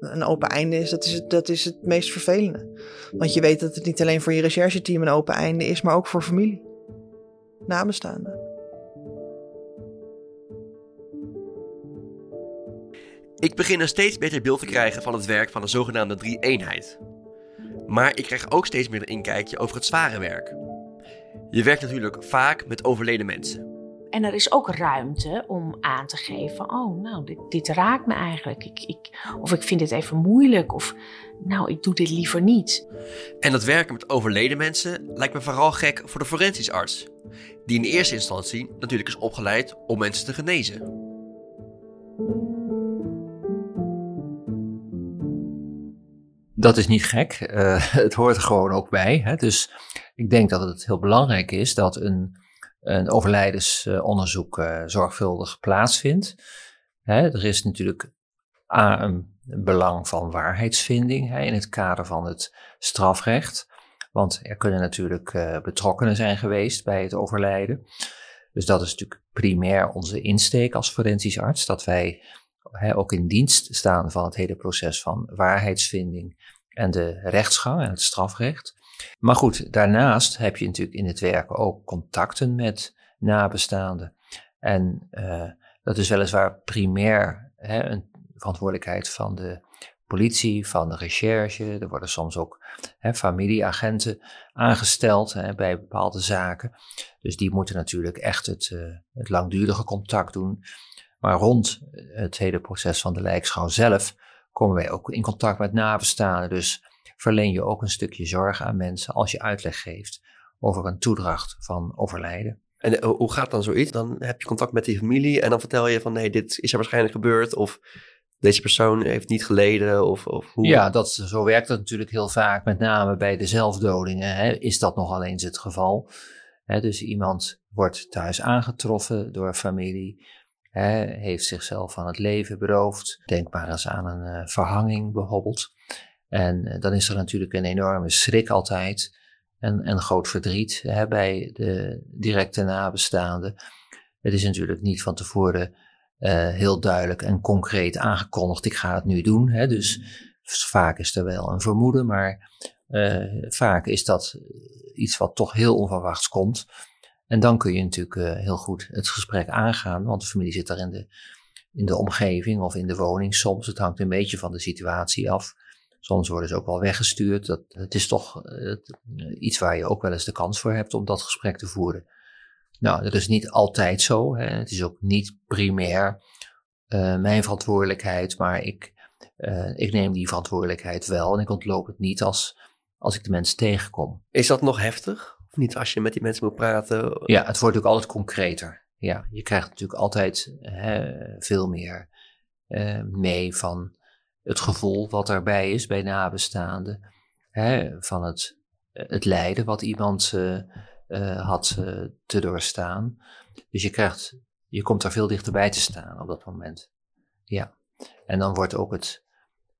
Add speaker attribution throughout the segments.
Speaker 1: een open einde is, dat is, het, dat is het meest vervelende. Want je weet dat het niet alleen voor je rechercheteam een open einde is, maar ook voor familie. Nabestaanden.
Speaker 2: Ik begin een steeds beter beeld te krijgen van het werk van de zogenaamde drie-eenheid. Maar ik krijg ook steeds meer een inkijkje over het zware werk. Je werkt natuurlijk vaak met overleden mensen.
Speaker 3: En er is ook ruimte om aan te geven: oh, nou, dit, dit raakt me eigenlijk. Ik, ik, of ik vind dit even moeilijk. Of nou, ik doe dit liever niet.
Speaker 2: En dat werken met overleden mensen lijkt me vooral gek voor de forensisch arts, die in eerste instantie natuurlijk is opgeleid om mensen te genezen.
Speaker 4: Dat is niet gek. Uh, het hoort er gewoon ook bij. Hè? Dus ik denk dat het heel belangrijk is dat een een overlijdensonderzoek uh, zorgvuldig plaatsvindt. Hè, er is natuurlijk A, een belang van waarheidsvinding hè, in het kader van het strafrecht. Want er kunnen natuurlijk uh, betrokkenen zijn geweest bij het overlijden. Dus dat is natuurlijk primair onze insteek als forensisch arts, dat wij hè, ook in dienst staan van het hele proces van waarheidsvinding en de rechtsgang en het strafrecht. Maar goed, daarnaast heb je natuurlijk in het werken ook contacten met nabestaanden. En uh, dat is weliswaar primair hè, een verantwoordelijkheid van de politie, van de recherche. Er worden soms ook hè, familieagenten aangesteld hè, bij bepaalde zaken. Dus die moeten natuurlijk echt het, uh, het langdurige contact doen. Maar rond het hele proces van de lijkschouw zelf komen wij ook in contact met nabestaanden. Dus verleen je ook een stukje zorg aan mensen als je uitleg geeft over een toedracht van overlijden.
Speaker 2: En eh, hoe gaat dan zoiets? Dan heb je contact met die familie en dan vertel je van nee, dit is er waarschijnlijk gebeurd of deze persoon heeft niet geleden of, of hoe?
Speaker 4: Ja, dat, zo werkt het natuurlijk heel vaak, met name bij de zelfdodingen hè, is dat nogal eens het geval. Hè, dus iemand wordt thuis aangetroffen door familie, hè, heeft zichzelf van het leven beroofd. Denk maar eens aan een uh, verhanging bijvoorbeeld. En uh, dan is er natuurlijk een enorme schrik altijd en, en groot verdriet hè, bij de directe nabestaanden. Het is natuurlijk niet van tevoren uh, heel duidelijk en concreet aangekondigd, ik ga het nu doen. Hè, dus vaak is er wel een vermoeden, maar uh, vaak is dat iets wat toch heel onverwachts komt. En dan kun je natuurlijk heel goed het gesprek aangaan, want de familie zit daar de, in de omgeving of in de woning soms. Het hangt een beetje van de situatie af. Soms worden ze ook wel weggestuurd. Dat, het is toch uh, iets waar je ook wel eens de kans voor hebt om dat gesprek te voeren. Nou, dat is niet altijd zo. Hè. Het is ook niet primair uh, mijn verantwoordelijkheid, maar ik, uh, ik neem die verantwoordelijkheid wel en ik ontloop het niet als, als ik de mensen tegenkom.
Speaker 2: Is dat nog heftig? Of niet als je met die mensen moet praten?
Speaker 4: Ja, het wordt natuurlijk altijd concreter. Ja, je krijgt natuurlijk altijd hè, veel meer mee van het gevoel wat daarbij is bij nabestaanden. Hè, van het, het lijden wat iemand uh, uh, had uh, te doorstaan. Dus je krijgt, je komt daar veel dichterbij te staan op dat moment. Ja. En dan wordt ook het,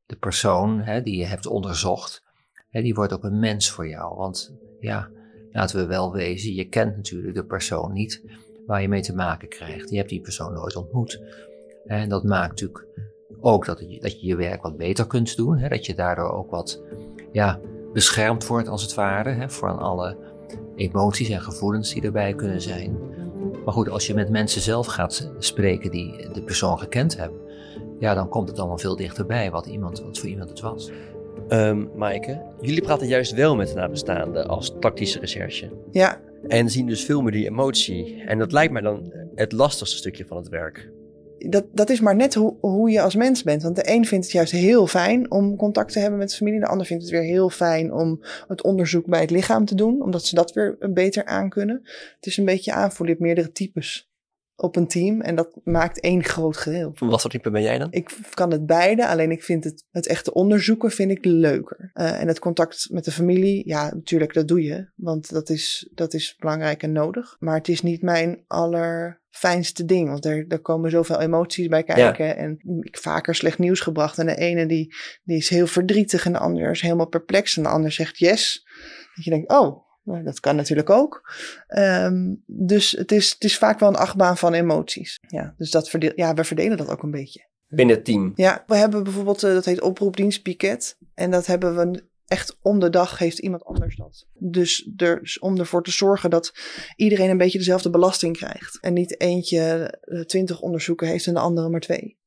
Speaker 4: de persoon hè, die je hebt onderzocht, hè, die wordt ook een mens voor jou. Want ja, laten we wel wezen, je kent natuurlijk de persoon niet waar je mee te maken krijgt. Je hebt die persoon nooit ontmoet. En dat maakt natuurlijk ook dat je, dat je je werk wat beter kunt doen. Hè, dat je daardoor ook wat ja, beschermd wordt als het ware hè, voor alle emoties en gevoelens die erbij kunnen zijn. Maar goed, als je met mensen zelf gaat spreken die de persoon gekend hebben, ja, dan komt het allemaal veel dichterbij wat, iemand, wat voor iemand het was.
Speaker 2: Um, Maaike, jullie praten juist wel met de nabestaanden als tactische recherche.
Speaker 1: Ja.
Speaker 2: En zien dus veel meer die emotie. En dat lijkt mij dan het lastigste stukje van het werk
Speaker 1: dat, dat is maar net hoe, hoe je als mens bent. Want de een vindt het juist heel fijn om contact te hebben met de familie. De ander vindt het weer heel fijn om het onderzoek bij het lichaam te doen. Omdat ze dat weer beter aankunnen. Het is een beetje aanvoelen. Je meerdere types op een team. En dat maakt één groot geheel.
Speaker 2: Wat voor type ben jij dan?
Speaker 1: Ik kan het beide. Alleen ik vind het, het echte onderzoeken vind ik leuker. Uh, en het contact met de familie, ja, natuurlijk, dat doe je. Want dat is, dat is belangrijk en nodig. Maar het is niet mijn allerfijnste ding. Want er, er komen zoveel emoties bij kijken. Ja. En ik vaker slecht nieuws gebracht. En de ene die, die is heel verdrietig. En de ander is helemaal perplex. En de ander zegt yes. Dat je denkt, oh, nou, dat kan natuurlijk ook. Um, dus het is, het is vaak wel een achtbaan van emoties. Ja, dus dat verdeel, ja, we verdelen dat ook een beetje.
Speaker 2: binnen het team.
Speaker 1: Ja, we hebben bijvoorbeeld, uh, dat heet oproepdienst Piket. En dat hebben we echt om de dag heeft iemand anders dat. Dus, er, dus om ervoor te zorgen dat iedereen een beetje dezelfde belasting krijgt. En niet eentje uh, twintig onderzoeken heeft en de andere maar twee.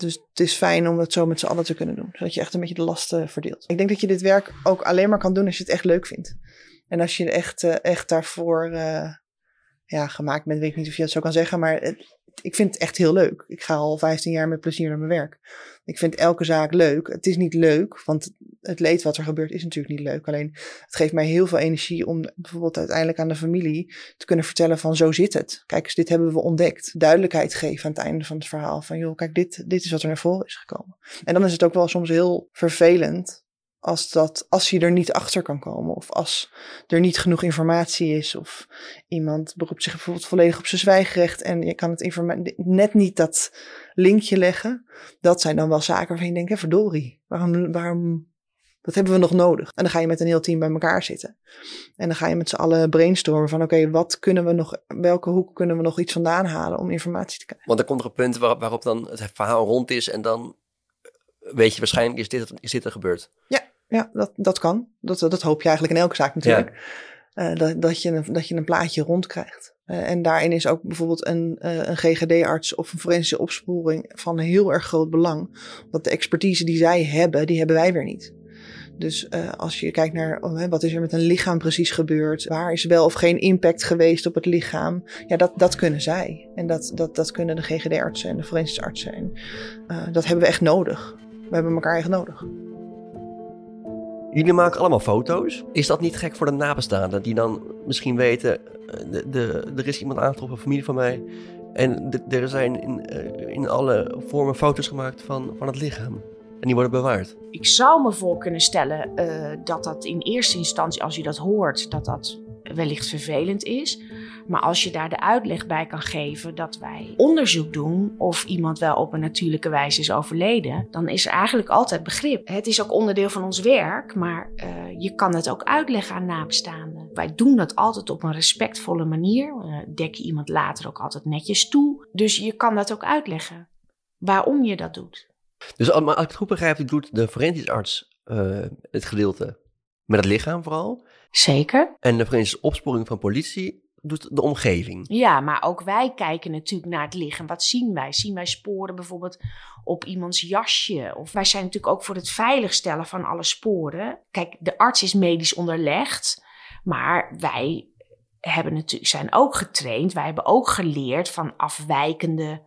Speaker 1: Dus het is fijn om het zo met z'n allen te kunnen doen. Zodat je echt een beetje de lasten verdeelt. Ik denk dat je dit werk ook alleen maar kan doen als je het echt leuk vindt. En als je echt, uh, echt daarvoor uh, ja, gemaakt bent, weet niet of je dat zo kan zeggen. Maar het, ik vind het echt heel leuk. Ik ga al 15 jaar met plezier naar mijn werk. Ik vind elke zaak leuk. Het is niet leuk, want het leed wat er gebeurt is natuurlijk niet leuk. Alleen het geeft mij heel veel energie om bijvoorbeeld uiteindelijk aan de familie te kunnen vertellen van zo zit het. Kijk eens, dit hebben we ontdekt. Duidelijkheid geven aan het einde van het verhaal. Van joh, kijk, dit, dit is wat er naar voren is gekomen. En dan is het ook wel soms heel vervelend als, dat, als je er niet achter kan komen. Of als er niet genoeg informatie is. Of iemand beroept zich bijvoorbeeld volledig op zijn zwijgrecht. En je kan het net niet dat linkje leggen. Dat zijn dan wel zaken waarvan je denkt, verdorie. Waarom, waarom, dat hebben we nog nodig. En dan ga je met een heel team bij elkaar zitten. En dan ga je met z'n allen brainstormen van oké, okay, wat kunnen we nog, welke hoek kunnen we nog iets vandaan halen om informatie te krijgen.
Speaker 2: Want er komt er een punt waarop, waarop dan het verhaal rond is en dan weet je waarschijnlijk is dit, is dit er gebeurd.
Speaker 1: Ja, ja, dat, dat kan. Dat, dat hoop je eigenlijk in elke zaak natuurlijk. Ja. Uh, dat, dat, je een, dat je een plaatje rondkrijgt. Uh, en daarin is ook bijvoorbeeld een, uh, een GGD-arts of een forensische opsporing van heel erg groot belang. Want de expertise die zij hebben, die hebben wij weer niet. Dus als je kijkt naar oh, wat is er met een lichaam precies gebeurd, waar is wel of geen impact geweest op het lichaam, ja, dat, dat kunnen zij. En dat, dat, dat kunnen de GGD-artsen en de forensische artsen. En dat hebben we echt nodig. We hebben elkaar echt nodig.
Speaker 2: Jullie maken allemaal foto's. Is dat niet gek voor de nabestaanden die dan misschien weten, de, de, er is iemand aangetroffen, familie van mij. En er zijn in, in alle vormen foto's gemaakt van, van het lichaam. En die worden bewaard.
Speaker 3: Ik zou me voor kunnen stellen uh, dat dat in eerste instantie, als je dat hoort, dat dat wellicht vervelend is. Maar als je daar de uitleg bij kan geven dat wij onderzoek doen of iemand wel op een natuurlijke wijze is overleden, dan is er eigenlijk altijd begrip. Het is ook onderdeel van ons werk, maar uh, je kan het ook uitleggen aan nabestaanden. Wij doen dat altijd op een respectvolle manier. Uh, dek je iemand later ook altijd netjes toe. Dus je kan dat ook uitleggen waarom je dat doet.
Speaker 2: Dus als ik het goed begrijp, doet de forensisch arts uh, het gedeelte met het lichaam vooral.
Speaker 3: Zeker.
Speaker 2: En de forensische opsporing van politie doet de omgeving.
Speaker 3: Ja, maar ook wij kijken natuurlijk naar het lichaam. Wat zien wij? Zien wij sporen bijvoorbeeld op iemands jasje? Of wij zijn natuurlijk ook voor het veiligstellen van alle sporen. Kijk, de arts is medisch onderlegd, maar wij hebben natuurlijk, zijn ook getraind. Wij hebben ook geleerd van afwijkende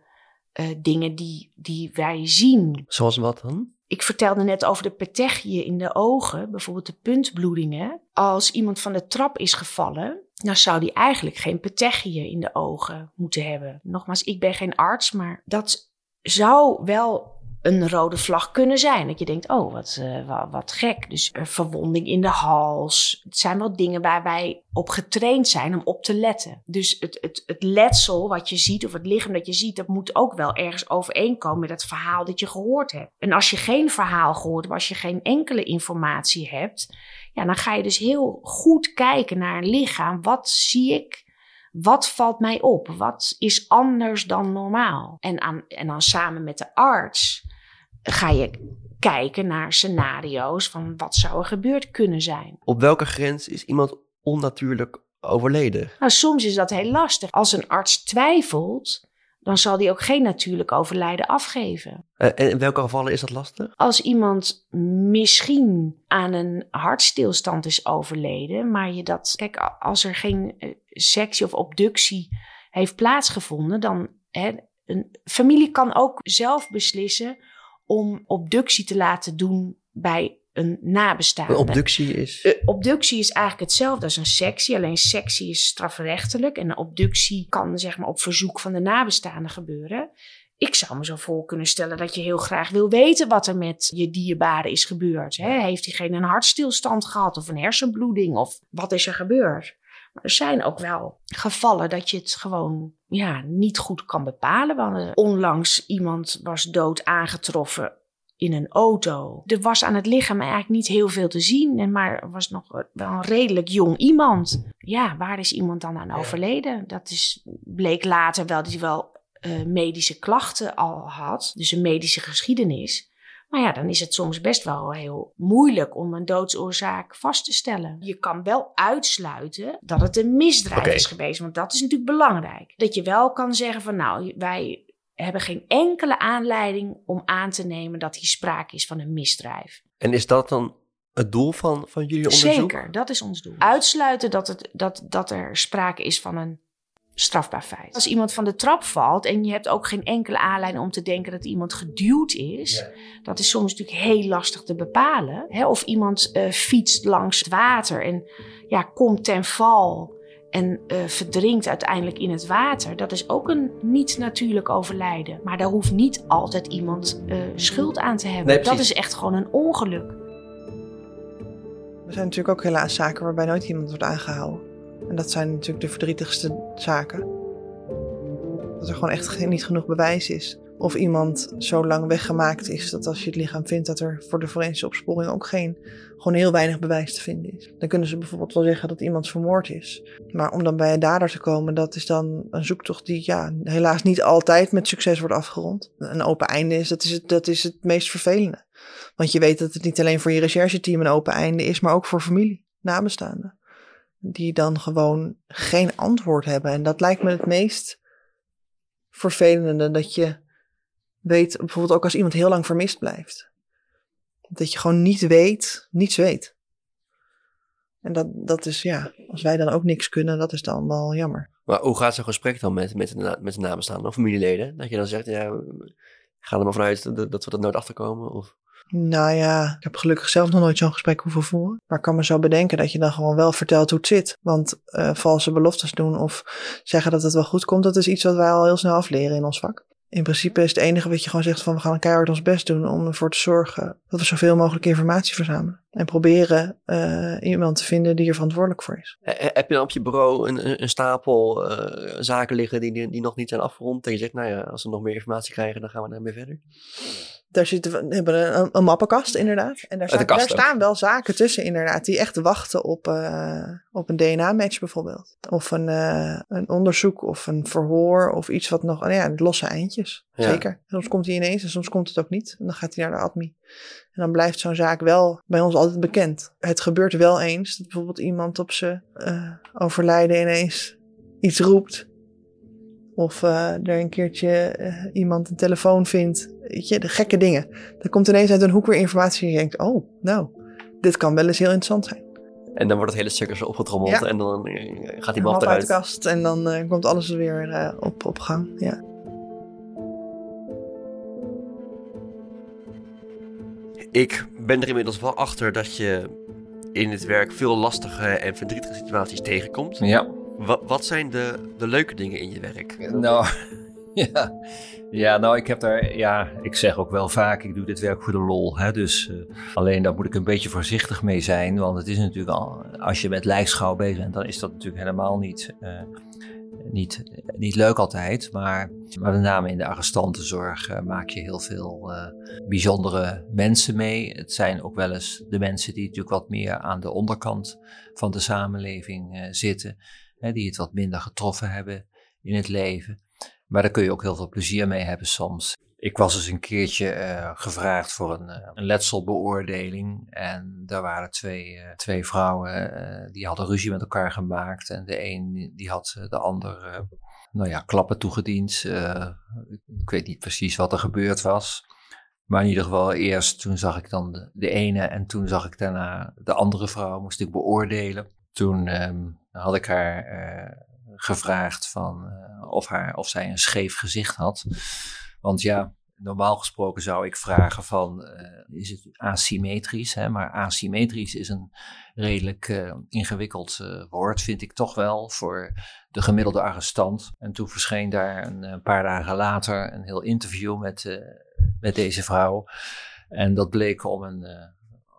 Speaker 3: uh, dingen die, die wij zien.
Speaker 2: Zoals wat dan?
Speaker 3: Ik vertelde net over de petechiën in de ogen, bijvoorbeeld de puntbloedingen. Als iemand van de trap is gevallen, dan zou die eigenlijk geen petechiën in de ogen moeten hebben. Nogmaals, ik ben geen arts, maar dat zou wel een rode vlag kunnen zijn. Dat je denkt, oh, wat, uh, wat, gek. Dus uh, verwonding in de hals. Het zijn wel dingen waar wij op getraind zijn om op te letten. Dus het, het, het letsel wat je ziet, of het lichaam dat je ziet, dat moet ook wel ergens overeenkomen met het verhaal dat je gehoord hebt. En als je geen verhaal gehoord hebt, als je geen enkele informatie hebt, ja, dan ga je dus heel goed kijken naar een lichaam. Wat zie ik? Wat valt mij op? Wat is anders dan normaal? En, aan, en dan samen met de arts ga je kijken naar scenario's van wat zou er gebeurd kunnen zijn.
Speaker 2: Op welke grens is iemand onnatuurlijk overleden?
Speaker 3: Nou, soms is dat heel lastig. Als een arts twijfelt, dan zal die ook geen natuurlijk overlijden afgeven.
Speaker 2: Uh, en in welke gevallen is dat lastig?
Speaker 3: Als iemand misschien aan een hartstilstand is overleden, maar je dat. Kijk, als er geen uh, sectie of obductie heeft plaatsgevonden, dan. Hè, een familie kan ook zelf beslissen om obductie te laten doen bij een nabestaande.
Speaker 2: Een obductie is?
Speaker 3: Uh, obductie is eigenlijk hetzelfde als een sectie, alleen sectie is strafrechtelijk en een obductie kan zeg maar op verzoek van de nabestaande gebeuren. Ik zou me zo voor kunnen stellen dat je heel graag wil weten wat er met je dierbare is gebeurd. Hè? Heeft diegene een hartstilstand gehad of een hersenbloeding of wat is er gebeurd? Maar er zijn ook wel gevallen dat je het gewoon ja, niet goed kan bepalen. Want onlangs iemand was dood aangetroffen in een auto. Er was aan het lichaam eigenlijk niet heel veel te zien, maar er was nog wel een redelijk jong iemand. Ja, waar is iemand dan aan overleden? Dat is, bleek later wel dat hij wel uh, medische klachten al had, dus een medische geschiedenis. Maar ja, dan is het soms best wel heel moeilijk om een doodsoorzaak vast te stellen. Je kan wel uitsluiten dat het een misdrijf is geweest, want dat is natuurlijk belangrijk. Dat je wel kan zeggen van nou, wij hebben geen enkele aanleiding om aan te nemen dat hier sprake is van een misdrijf.
Speaker 2: En is dat dan het doel van, van jullie onderzoek?
Speaker 3: Zeker, dat is ons doel. Uitsluiten dat, het, dat, dat er sprake is van een strafbaar feit. Als iemand van de trap valt en je hebt ook geen enkele aanleiding om te denken dat iemand geduwd is, dat is soms natuurlijk heel lastig te bepalen. Hè? Of iemand uh, fietst langs het water en ja, komt ten val en uh, verdrinkt uiteindelijk in het water. Dat is ook een niet natuurlijk overlijden. Maar daar hoeft niet altijd iemand uh, schuld aan te hebben. dat is echt gewoon een ongeluk.
Speaker 1: Er zijn natuurlijk ook helaas zaken waarbij nooit iemand wordt aangehouden. En dat zijn natuurlijk de verdrietigste zaken. Dat er gewoon echt niet genoeg bewijs is. Of iemand zo lang weggemaakt is dat als je het lichaam vindt, dat er voor de forensische opsporing ook geen, gewoon heel weinig bewijs te vinden is. Dan kunnen ze bijvoorbeeld wel zeggen dat iemand vermoord is. Maar om dan bij een dader te komen, dat is dan een zoektocht die ja, helaas niet altijd met succes wordt afgerond. Een open einde is, dat is het, dat is het meest vervelende. Want je weet dat het niet alleen voor je rechercheteam een open einde is, maar ook voor familie, nabestaanden die dan gewoon geen antwoord hebben. En dat lijkt me het meest vervelende, dat je weet, bijvoorbeeld ook als iemand heel lang vermist blijft. Dat je gewoon niet weet, niets weet. En dat, dat is, ja, als wij dan ook niks kunnen, dat is dan wel jammer.
Speaker 2: Maar hoe gaat zo'n gesprek dan met, met, met de nabestaanden of familieleden? Dat je dan zegt, ja, ga er maar vanuit dat, dat we er nooit achterkomen? Of...
Speaker 1: Nou ja, ik heb gelukkig zelf nog nooit zo'n gesprek hoeven voeren. Maar ik kan me zo bedenken dat je dan gewoon wel vertelt hoe het zit. Want uh, valse beloftes doen of zeggen dat het wel goed komt, dat is iets wat wij al heel snel afleren in ons vak. In principe is het enige wat je gewoon zegt van we gaan keihard ons best doen om ervoor te zorgen dat we zoveel mogelijk informatie verzamelen. En proberen uh, iemand te vinden die er verantwoordelijk voor is.
Speaker 2: Heb je dan op je bureau een, een stapel uh, zaken liggen die, die, die, nog niet zijn afgerond? En je zegt, nou ja, als we nog meer informatie krijgen, dan gaan we daarmee verder?
Speaker 1: Daar zitten we, hebben een, een mappenkast inderdaad. En daar, staan, daar staan wel zaken tussen inderdaad. Die echt wachten op, uh, op een DNA-match bijvoorbeeld. Of een, uh, een onderzoek of een verhoor of iets wat nog... Nou ja, losse eindjes. Ja. Zeker. Soms komt hij ineens en soms komt het ook niet. En dan gaat hij naar de admi. En dan blijft zo'n zaak wel bij ons altijd bekend. Het gebeurt wel eens dat bijvoorbeeld iemand op zijn uh, overlijden ineens iets roept. Of uh, er een keertje uh, iemand een telefoon vindt. Weet je, de gekke dingen. Er komt ineens uit een hoek weer informatie en je denkt, oh, nou, dit kan wel eens heel interessant zijn.
Speaker 2: En dan wordt het hele circus opgetrommeld ja. en dan gaat die map
Speaker 1: eruit. uit de kast en dan uh, komt alles weer op, op gang, ja.
Speaker 2: Ik ben er inmiddels wel achter dat je in het werk veel lastige en verdrietige situaties tegenkomt.
Speaker 4: Ja.
Speaker 2: Wat, wat zijn de, de leuke dingen in je werk?
Speaker 4: Nou, ja. ja, nou, ik heb daar, ja, ik zeg ook wel vaak, ik doe dit werk voor de lol. Hè? Dus uh, alleen daar moet ik een beetje voorzichtig mee zijn. Want het is natuurlijk al, als je met lijkschouw bezig bent, dan is dat natuurlijk helemaal niet. Uh, niet, niet leuk altijd, maar, maar met name in de arrestantenzorg uh, maak je heel veel bijzondere mensen mee. Het zijn ook wel eens de mensen die natuurlijk wat meer aan de onderkant van de samenleving zitten, die het wat minder getroffen hebben in het leven. Maar daar kun je ook heel veel plezier mee hebben soms. Ik was eens een keertje uh, gevraagd voor een, uh, een, letselbeoordeling. En daar waren twee, uh, twee vrouwen die hadden ruzie met elkaar gemaakt. En de een die had de ander nou ja, klappen toegediend. ik weet niet precies wat er gebeurd was. Maar in ieder geval eerst toen zag ik dan de, de ene en toen zag ik daarna de andere vrouw, moest ik beoordelen. Toen had ik haar gevraagd van, of, haar, of zij een scheef gezicht had. Want ja, normaal gesproken zou ik vragen van, uh, is het asymmetrisch? Hè? Maar asymmetrisch is een redelijk ingewikkeld woord, vind ik toch wel, voor de gemiddelde arrestant. En toen verscheen daar een, een paar dagen later een heel interview met, met deze vrouw. En dat bleek om een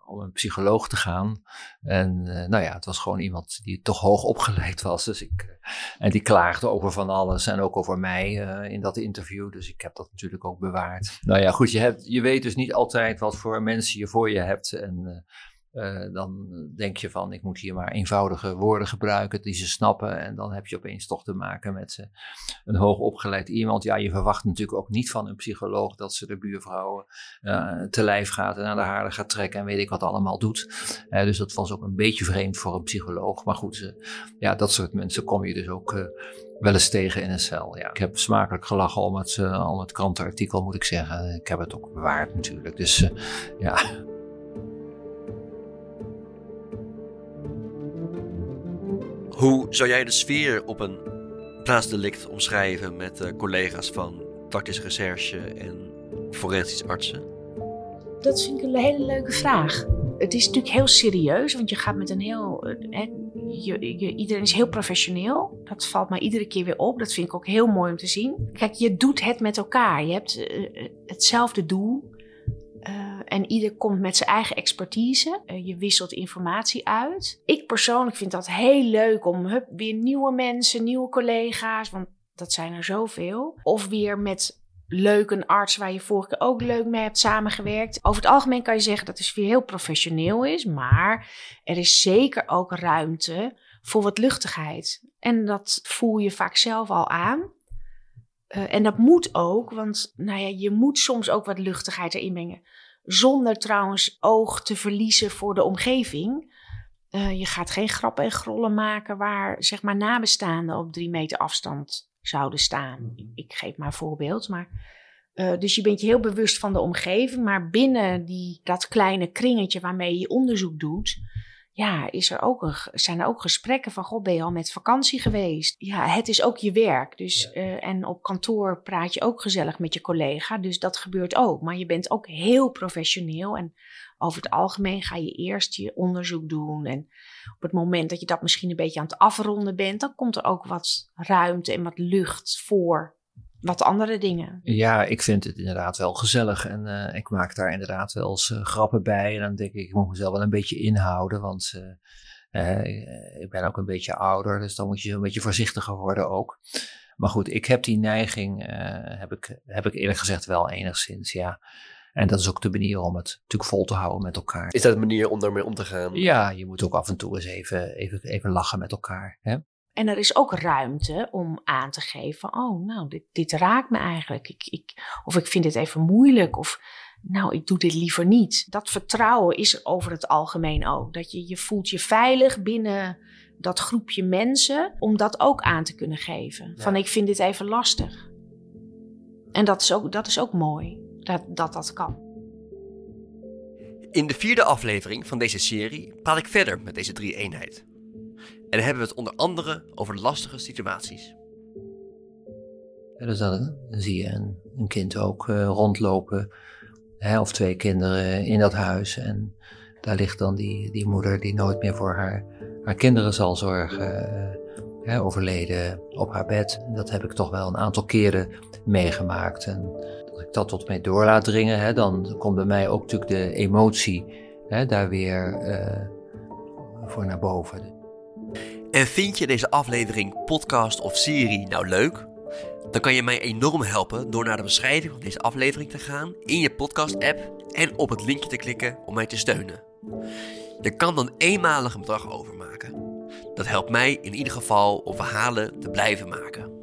Speaker 4: om een psycholoog te gaan. En uh, nou ja, het was gewoon iemand die toch hoog opgeleid was. Dus ik, uh, en die klaagde over van alles en ook over mij uh, in dat interview. Dus ik heb dat natuurlijk ook bewaard. Nou ja, goed, je, hebt, je weet dus niet altijd wat voor mensen je voor je hebt. En Uh, dan denk je van, ik moet hier maar eenvoudige woorden gebruiken die ze snappen. En dan heb je opeens toch te maken met uh, een hoogopgeleid iemand. Ja, je verwacht natuurlijk ook niet van een psycholoog dat ze de buurvrouwen uh, te lijf gaat en aan de haren gaat trekken en weet ik wat allemaal doet. dus dat was ook een beetje vreemd voor een psycholoog. Maar goed, ja, dat soort mensen kom je dus ook wel eens tegen in een cel. Ja. Ik heb smakelijk gelachen om het, om het krantenartikel, moet ik zeggen. Ik heb het ook bewaard natuurlijk. Dus ja.
Speaker 2: Hoe zou jij de sfeer op een plaatsdelict omschrijven met uh, collega's van tactische recherche en forensisch artsen?
Speaker 3: Dat vind ik een hele leuke vraag. Het is natuurlijk heel serieus, want je gaat met een heel. Hè, je, je, iedereen is heel professioneel. Dat valt mij iedere keer weer op. Dat vind ik ook heel mooi om te zien. Kijk, je doet het met elkaar. Je hebt uh, hetzelfde doel. En ieder komt met zijn eigen expertise. Uh, je wisselt informatie uit. Ik persoonlijk vind dat heel leuk om hup, weer nieuwe mensen, nieuwe collega's, want dat zijn er zoveel. Of weer met leuk een arts waar je vorige keer ook leuk mee hebt samengewerkt. Over het algemeen kan je zeggen dat de sfeer heel professioneel is, maar er is zeker ook ruimte voor wat luchtigheid. En dat voel je vaak zelf al aan. Uh, en dat moet ook, want nou ja, je moet soms ook wat luchtigheid erin brengen. Zonder trouwens oog te verliezen voor de omgeving. Uh, je gaat geen grappen en grollen maken waar zeg maar nabestaanden op drie meter afstand zouden staan. Ik geef maar een voorbeeld. Maar, uh, dus je bent je heel bewust van de omgeving, maar binnen die, dat kleine kringetje waarmee je onderzoek doet, ja, is er ook een, zijn er ook gesprekken van, god, ben je al met vakantie geweest? Ja, het is ook je werk. Dus, ja. uh, en op kantoor praat je ook gezellig met je collega. Dus dat gebeurt ook. Maar je bent ook heel professioneel. En over het algemeen ga je eerst je onderzoek doen. En op het moment dat je dat misschien een beetje aan het afronden bent, dan komt er ook wat ruimte en wat lucht voor wat andere dingen.
Speaker 4: Ja, ik vind het inderdaad wel gezellig. En uh, ik maak daar inderdaad wel eens uh, grappen bij. En dan denk ik, ik moet mezelf wel een beetje inhouden. Want uh, ik ben ook een beetje ouder. Dus dan moet je een beetje voorzichtiger worden ook. Maar goed, ik heb die neiging, heb, ik, heb ik eerlijk gezegd wel enigszins, ja. En dat is ook de manier om het natuurlijk vol te houden met elkaar.
Speaker 2: Is dat een manier om daarmee om te gaan?
Speaker 4: Ja, je moet ook af en toe eens even, even, even lachen met elkaar. Hè?
Speaker 3: En er is ook ruimte om aan te geven: oh, nou, dit, dit raakt me eigenlijk. Ik, ik, of ik vind dit even moeilijk. Of nou, ik doe dit liever niet. Dat vertrouwen is er over het algemeen ook. Dat je, je voelt je veilig binnen dat groepje mensen om dat ook aan te kunnen geven. Ja. Van ik vind dit even lastig. En dat is ook, dat is ook mooi, dat, dat dat kan.
Speaker 2: In de vierde aflevering van deze serie praat ik verder met deze drie eenheid. En hebben we het onder andere over lastige situaties.
Speaker 4: Ja, dan, zie je een, een kind ook uh, rondlopen, of twee kinderen in dat huis. En daar ligt dan die, die moeder die nooit meer voor haar, haar kinderen zal zorgen, uh, hè, overleden op haar bed. Dat heb ik toch wel een aantal keren meegemaakt. En als ik dat tot mij door laat dringen, hè, dan komt bij mij ook natuurlijk de emotie hè, daar weer uh, voor naar boven.
Speaker 2: En vind je deze aflevering, podcast of serie nou leuk? Dan kan je mij enorm helpen door naar de beschrijving van deze aflevering te gaan in je podcast-app en op het linkje te klikken om mij te steunen. Je kan dan eenmalig een bedrag overmaken. Dat helpt mij in ieder geval om verhalen te blijven maken.